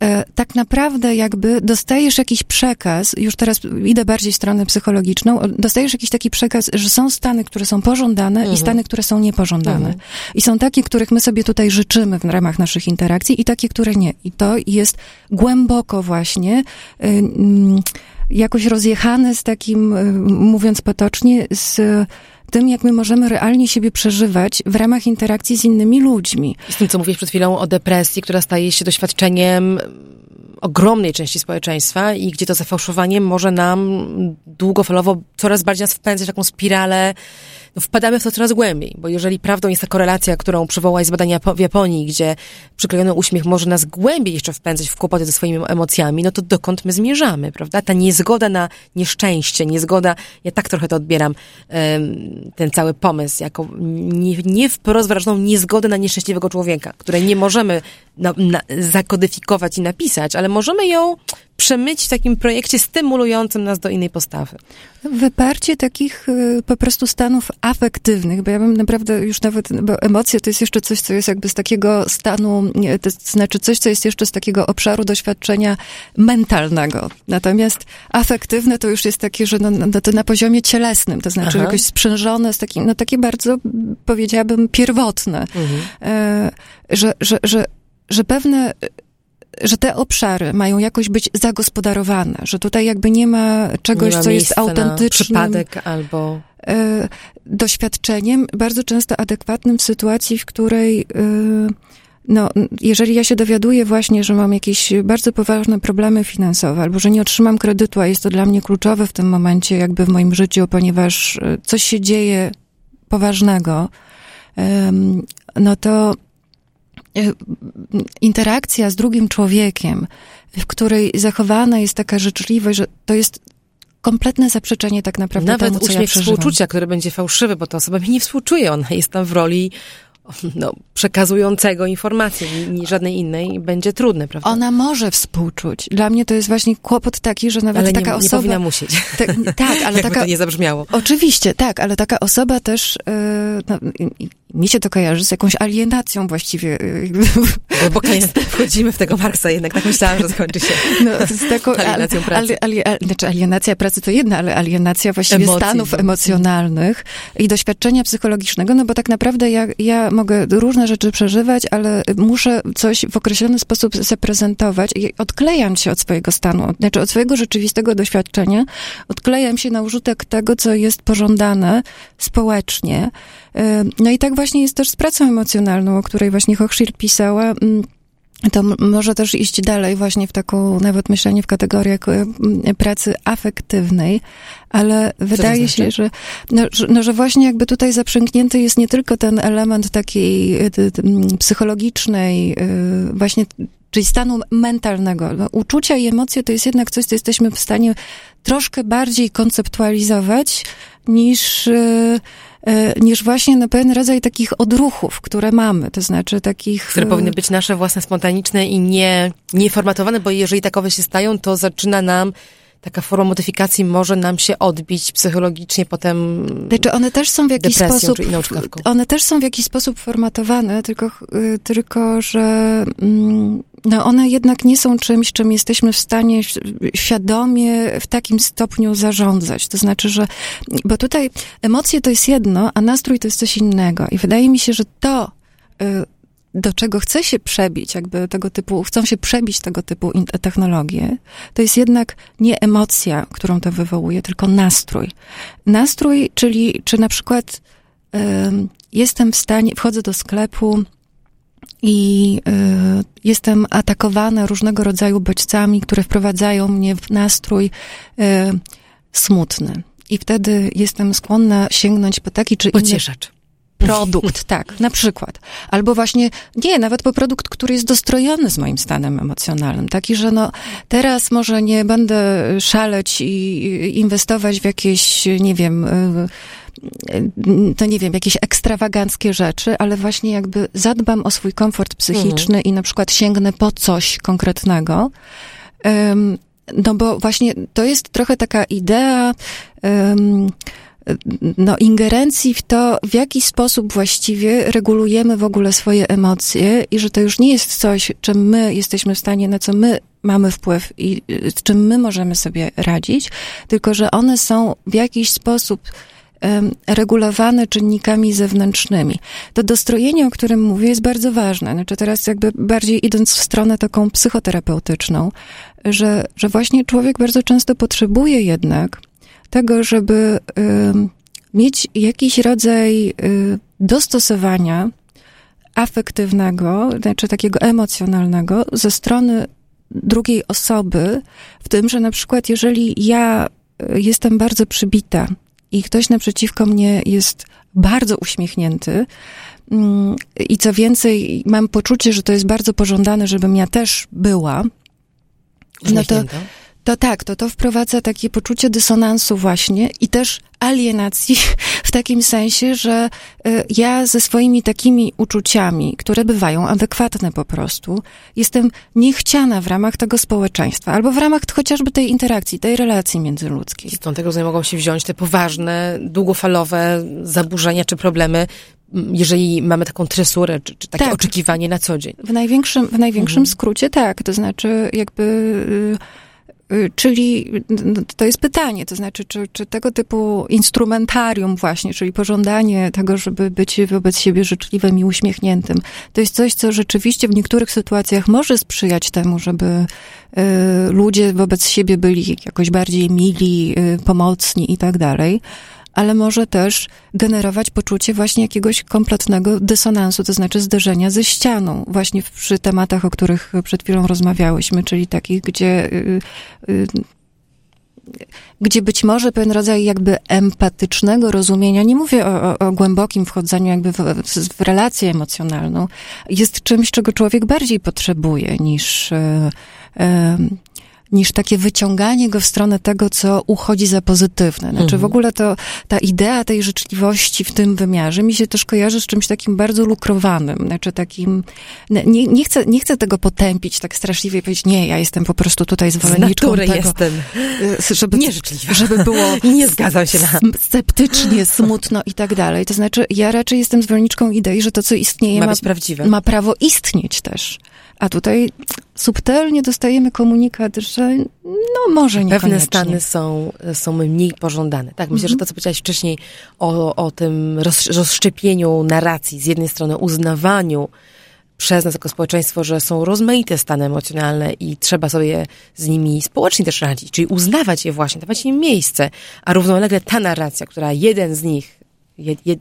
E, tak naprawdę jakby dostajesz jakiś przekaz, już teraz idę bardziej w stronę psychologiczną, dostajesz jakiś taki przekaz, że są stany, które są pożądane mhm. i stany, które są niepożądane. Mhm. I są takie, których my sobie tutaj życzymy w ramach naszych interakcji i takie, które nie. I to jest głęboko właśnie y, mm, jakoś rozjechane z takim, y, mówiąc potocznie, z tym, jak my możemy realnie siebie przeżywać w ramach interakcji z innymi ludźmi. Z tym, co mówisz przed chwilą o depresji, która staje się doświadczeniem ogromnej części społeczeństwa i gdzie to zafałszowanie może nam długofalowo coraz bardziej nas wpędzać w taką spiralę no wpadamy w to coraz głębiej, bo jeżeli prawdą jest ta korelacja, którą przywołałaś z badania w Japonii, gdzie przyklejony uśmiech może nas głębiej jeszcze wpędzać w kłopoty ze swoimi emocjami, no to dokąd my zmierzamy, prawda? Ta niezgoda na nieszczęście, niezgoda, ja tak trochę to odbieram, ten cały pomysł, jako nie, nie wprost wyrażoną niezgodę na nieszczęśliwego człowieka, której nie możemy na, zakodyfikować i napisać, ale możemy ją przemyć w takim projekcie stymulującym nas do innej postawy. Wyparcie takich y, po prostu stanów afektywnych, bo ja bym naprawdę już nawet, bo emocje to jest jeszcze coś, co jest jakby z takiego stanu, to znaczy coś, co jest jeszcze z takiego obszaru doświadczenia mentalnego. Natomiast afektywne to już jest takie, że no, no to na poziomie cielesnym, to znaczy Aha. jakoś sprzężone z takim, no takie bardzo, powiedziałabym, pierwotne. Mhm. E, że, że, że, że pewne że te obszary mają jakoś być zagospodarowane, że tutaj jakby nie ma czegoś, nie ma co jest autentycznym. przypadek albo e, doświadczeniem, bardzo często adekwatnym w sytuacji, w której e, no, jeżeli ja się dowiaduję właśnie, że mam jakieś bardzo poważne problemy finansowe, albo że nie otrzymam kredytu, a jest to dla mnie kluczowe w tym momencie, jakby w moim życiu, ponieważ e, coś się dzieje poważnego, no to interakcja z drugim człowiekiem, w której zachowana jest taka życzliwość, że to jest kompletne zaprzeczenie tak naprawdę Nawet temu, co uśmiech ja współczucia, który będzie fałszywy, bo ta osoba mi nie współczuje, ona jest tam w roli no, przekazującego informację, ni żadnej innej, będzie trudne, prawda? Ona może współczuć. Dla mnie to jest właśnie kłopot taki, że nawet ale taka nie, osoba... nie powinna musieć. Te, tak, ale taka... to nie zabrzmiało. Oczywiście, tak, ale taka osoba też, yy, no, mi się to kojarzy z jakąś alienacją właściwie. Głęboko wchodzimy w tego Marksa, jednak tak myślałam, że skończy się no, z taką alienacją pracy. Ali, ali, znaczy alienacja pracy to jedna, ale alienacja właściwie Emocji, stanów no. emocjonalnych i doświadczenia psychologicznego, no bo tak naprawdę ja, ja mogę różne rzeczy przeżywać, ale muszę coś w określony sposób zaprezentować i odklejam się od swojego stanu, znaczy od swojego rzeczywistego doświadczenia, odklejam się na użytek tego, co jest pożądane społecznie. No i tak właśnie jest też z pracą emocjonalną, o której właśnie Hochschild pisała. Mm, to może też iść dalej właśnie w taką, nawet myślenie w kategoriach pracy afektywnej, ale wydaje się, że no, że, no, że właśnie jakby tutaj zaprzęgnięty jest nie tylko ten element takiej psychologicznej, y, właśnie czyli stanu mentalnego. No, uczucia i emocje to jest jednak coś, co jesteśmy w stanie troszkę bardziej konceptualizować niż y, E, niż właśnie na pewien rodzaj takich odruchów, które mamy, to znaczy takich... Które powinny być nasze własne, spontaniczne i nie, nieformatowane, bo jeżeli takowe się stają, to zaczyna nam taka forma modyfikacji może nam się odbić psychologicznie potem. Znaczy one też są w jakiś sposób. One też są w jakiś sposób formatowane, tylko, y, tylko że mm, no one jednak nie są czymś, czym jesteśmy w stanie świadomie w takim stopniu zarządzać. To znaczy, że, bo tutaj emocje to jest jedno, a nastrój to jest coś innego. I wydaje mi się, że to, y, do czego chce się przebić, jakby tego typu, chcą się przebić tego typu technologie, to jest jednak nie emocja, którą to wywołuje, tylko nastrój. Nastrój, czyli czy na przykład y, jestem w stanie, wchodzę do sklepu, i y, jestem atakowana różnego rodzaju bodźcami, które wprowadzają mnie w nastrój y, smutny. I wtedy jestem skłonna sięgnąć po taki czy inny... Pocieszacz produkt, tak, na przykład. Albo właśnie, nie, nawet po produkt, który jest dostrojony z moim stanem emocjonalnym. Taki, że no, teraz może nie będę szaleć i inwestować w jakieś, nie wiem, y, to nie wiem, jakieś ekstrawaganckie rzeczy, ale właśnie jakby zadbam o swój komfort psychiczny mhm. i na przykład sięgnę po coś konkretnego. no bo właśnie to jest trochę taka idea no, ingerencji w to, w jaki sposób właściwie regulujemy w ogóle swoje emocje i że to już nie jest coś, czym my jesteśmy w stanie, na co my mamy wpływ i z czym my możemy sobie radzić, tylko że one są w jakiś sposób regulowane czynnikami zewnętrznymi. To dostrojenie, o którym mówię, jest bardzo ważne. Znaczy teraz jakby bardziej idąc w stronę taką psychoterapeutyczną, że, że właśnie człowiek bardzo często potrzebuje jednak tego, żeby mieć jakiś rodzaj y, dostosowania afektywnego, znaczy takiego emocjonalnego ze strony drugiej osoby, w tym, że na przykład jeżeli ja y, jestem bardzo przybita i ktoś naprzeciwko mnie jest bardzo uśmiechnięty, mm, i co więcej, mam poczucie, że to jest bardzo pożądane, żebym ja też była, no to, to tak, to to wprowadza takie poczucie dysonansu właśnie i też alienacji w takim sensie, że y, ja ze swoimi takimi uczuciami, które bywają adekwatne po prostu, jestem niechciana w ramach tego społeczeństwa albo w ramach chociażby tej interakcji, tej relacji międzyludzkiej. Stąd tego mogą się wziąć te poważne, długofalowe zaburzenia czy problemy jeżeli mamy taką tresurę, czy, czy takie tak. oczekiwanie na co dzień. W największym, w największym mhm. skrócie tak, to znaczy jakby Y, czyli no, to jest pytanie, to znaczy, czy, czy tego typu instrumentarium właśnie, czyli pożądanie tego, żeby być wobec siebie życzliwym i uśmiechniętym, to jest coś, co rzeczywiście w niektórych sytuacjach może sprzyjać temu, żeby y, ludzie wobec siebie byli jakoś bardziej mili, y, pomocni i tak dalej ale może też generować poczucie właśnie jakiegoś kompletnego dysonansu, to znaczy zderzenia ze ścianą, właśnie przy tematach, o których przed chwilą rozmawiałyśmy, czyli takich, gdzie y, y, gdzie być może pewien rodzaj jakby empatycznego rozumienia, nie mówię o, o, głębokim wchodzeniu jakby w, w, relację emocjonalną, jest czymś, czego człowiek bardziej potrzebuje niż, y, niż takie wyciąganie go w stronę tego, co uchodzi za pozytywne. Znaczy Mhm. w ogóle to, ta idea tej życzliwości w tym wymiarze mi się też kojarzy z czymś takim bardzo lukrowanym. Znaczy takim, nie, nie, chcę, nie chcę tego potępić tak straszliwie i powiedzieć, nie, ja jestem po prostu tutaj Z zwolenniczką natury tego. jestem y, Żeby, nieżyczliwa. żeby było Nie zgadzam się na... sceptycznie, smutno i tak dalej. To znaczy, ja raczej jestem zwolenniczką idei, że to, co istnieje, Ma ma, ma prawo istnieć też. A tutaj subtelnie dostajemy komunikat, że no może Pewne niekoniecznie. stany są, są mniej pożądane. Tak, myślę, Mhm. że to, co powiedziałaś wcześniej o, o tym roz, rozszczepieniu narracji, z jednej strony uznawaniu przez nas jako społeczeństwo, że są rozmaite stany emocjonalne i trzeba sobie z nimi społecznie też radzić, czyli uznawać je właśnie, dawać im miejsce, a równolegle ta narracja, która jeden z nich,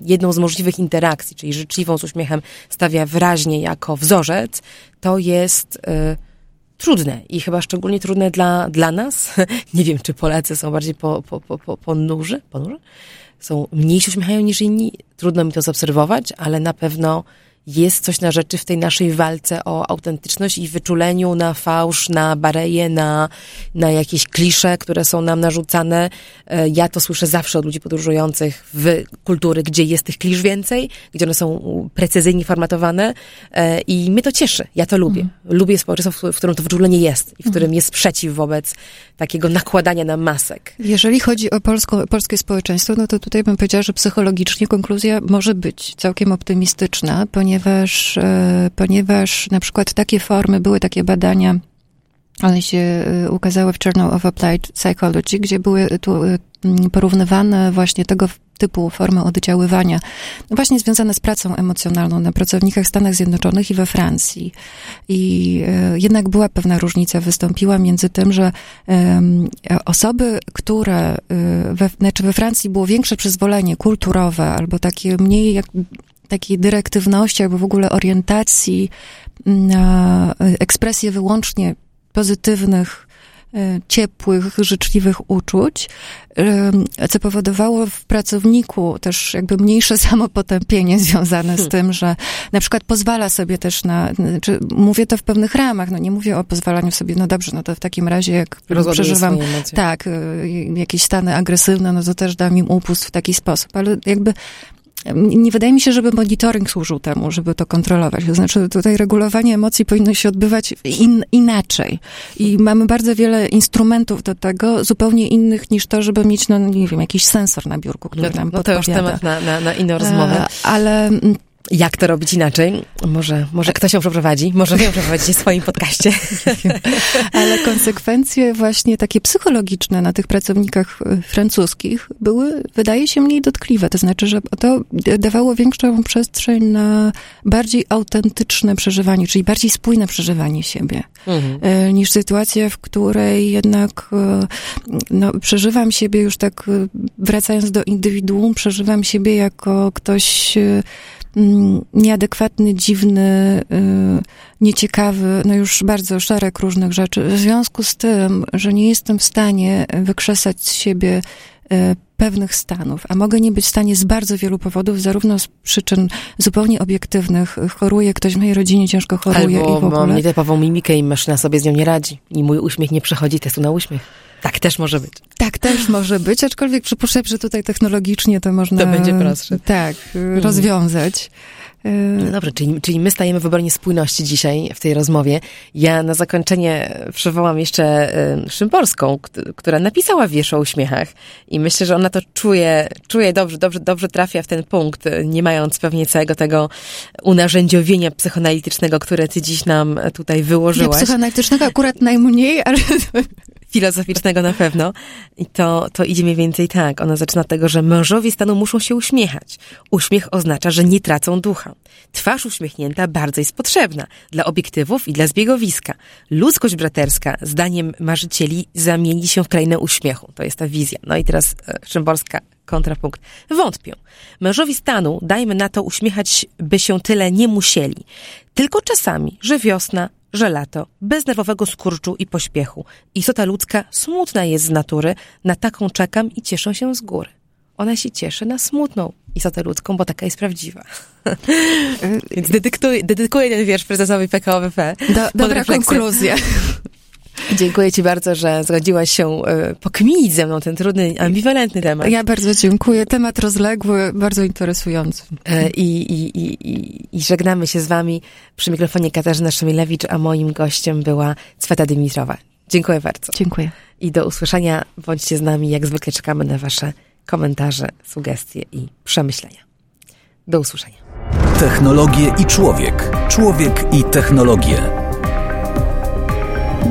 jedną z możliwych interakcji, czyli życzliwą z uśmiechem, stawia wyraźnie jako wzorzec, to jest... y, trudne i chyba szczególnie trudne dla, dla nas. Nie wiem, czy Polacy są bardziej po, po, po, po, ponurzy? Są mniej się uśmiechają niż inni. Trudno mi to zaobserwować, ale na pewno jest coś na rzeczy w tej naszej walce o autentyczność i wyczuleniu na fałsz, na bareje, na, na jakieś klisze, które są nam narzucane. E, Ja to słyszę zawsze od ludzi podróżujących w kultury, gdzie jest tych klisz więcej, gdzie one są precyzyjnie formatowane e, i mnie to cieszy. Ja to lubię. Lubię społeczeństwo, w- którym to wyczulenie jest i w którym jest sprzeciw wobec takiego nakładania na masek. Jeżeli chodzi o polską, polskie społeczeństwo, no to tutaj bym powiedziała, że psychologicznie konkluzja może być całkiem optymistyczna, ponieważ, e, ponieważ na przykład takie formy, były takie badania, one się e, ukazały w Journal of Applied Psychology, gdzie były tu e, porównywane właśnie tego typu formy oddziaływania, no właśnie związane z pracą emocjonalną na pracownikach w Stanach Zjednoczonych i we Francji. I jednak była pewna różnica, wystąpiła między tym, że osoby, które, we, znaczy we Francji było większe przyzwolenie kulturowe albo takie mniej jak, takiej dyrektywności albo w ogóle orientacji na ekspresję wyłącznie pozytywnych, e, ciepłych, życzliwych uczuć, em, co powodowało w pracowniku też jakby mniejsze samopotępienie związane z tym, że na przykład pozwala sobie też na, czy mówię to w pewnych ramach, no nie mówię o pozwalaniu sobie, no dobrze, no to w takim razie jak Rozładuje przeżywam tak, y, jakieś stany agresywne, no to też dam im upust w taki sposób, ale jakby nie wydaje mi się, żeby monitoring służył temu, żeby to kontrolować. To znaczy tutaj regulowanie emocji powinno się odbywać in, inaczej. I mamy bardzo wiele instrumentów do tego, zupełnie innych niż to, żeby mieć, no nie wiem, jakiś sensor na biurku, który No, nam no to już podpowiada. temat na, na, na inną rozmowę. E, Ale Jak to robić inaczej? Może, może ktoś ją przeprowadzi, może ją przeprowadzicie w swoim podcaście. Ale konsekwencje właśnie takie psychologiczne na tych pracownikach e, francuskich były, wydaje się, mniej dotkliwe. To znaczy, że to dawało większą przestrzeń na bardziej autentyczne przeżywanie, czyli bardziej spójne przeżywanie siebie, Mhm. e, niż sytuacja, w której jednak e, no, przeżywam siebie już tak, wracając do indywiduum, przeżywam siebie jako ktoś nieadekwatny, dziwny, y, nieciekawy, no już bardzo szereg różnych rzeczy. W związku z tym, że nie jestem w stanie wykrzesać z siebie y, pewnych stanów, a mogę nie być w stanie z bardzo wielu powodów, zarówno z przyczyn zupełnie obiektywnych, choruje ktoś w mojej rodzinie, ciężko choruje Albo i w ogóle. mam nietypową mimikę i maszyna sobie z nią nie radzi. I mój uśmiech nie przechodzi testu na uśmiech. Tak też może być. Tak też może być, aczkolwiek przypuszczam, że tutaj technologicznie to można... To będzie prostsze. Tak, y, rozwiązać. Y, No dobrze, czyli, czyli my stajemy w obronie spójności dzisiaj w tej rozmowie. Ja na zakończenie przywołam jeszcze y, Szymborską, kt- która napisała wiersz o uśmiechach i myślę, że ona to czuje, czuje dobrze, dobrze, dobrze trafia w ten punkt, nie mając pewnie całego tego unarzędziowienia psychoanalitycznego, które ty dziś nam tutaj Nie, wyłożyłaś. psychoanalitycznego akurat najmniej, ale filozoficznego na pewno. I to, to idzie mniej więcej tak. Ona zaczyna od tego, że mężowie stanu muszą się uśmiechać. Uśmiech oznacza, że nie tracą ducha. Twarz uśmiechnięta bardzo jest potrzebna dla obiektywów i dla zbiegowiska. Ludzkość braterska, zdaniem marzycieli, zamieni się w krainę uśmiechu. To jest ta wizja. No i teraz e, Szymborska kontrapunkt. Wątpią. Mężowi stanu, dajmy na to uśmiechać, by się tyle nie musieli. Tylko czasami, że wiosna, że lato, bez nerwowego skurczu i pośpiechu. Istota ludzka smutna jest z natury, na taką czekam i cieszę się z góry. Ona się cieszy na smutną istotę ludzką, bo taka jest prawdziwa. Więc dedykuję, dedykuję ten wiersz prezesowi PKO BP. do, dobra refleksję. konkluzja. Dziękuję Ci bardzo, że zgodziłaś się e, pokminić ze mną ten trudny, ambiwalentny temat. Ja bardzo dziękuję. Temat rozległy, bardzo interesujący. E, I, i, i, I żegnamy się z Wami. Przy mikrofonie Katarzyna Szemilewicz, a moim gościem była Cweta Dimitrowa. Dziękuję bardzo. Dziękuję. I do usłyszenia. Bądźcie z nami. Jak zwykle czekamy na Wasze komentarze, sugestie i przemyślenia. Do usłyszenia. Technologie i człowiek. Człowiek i technologie.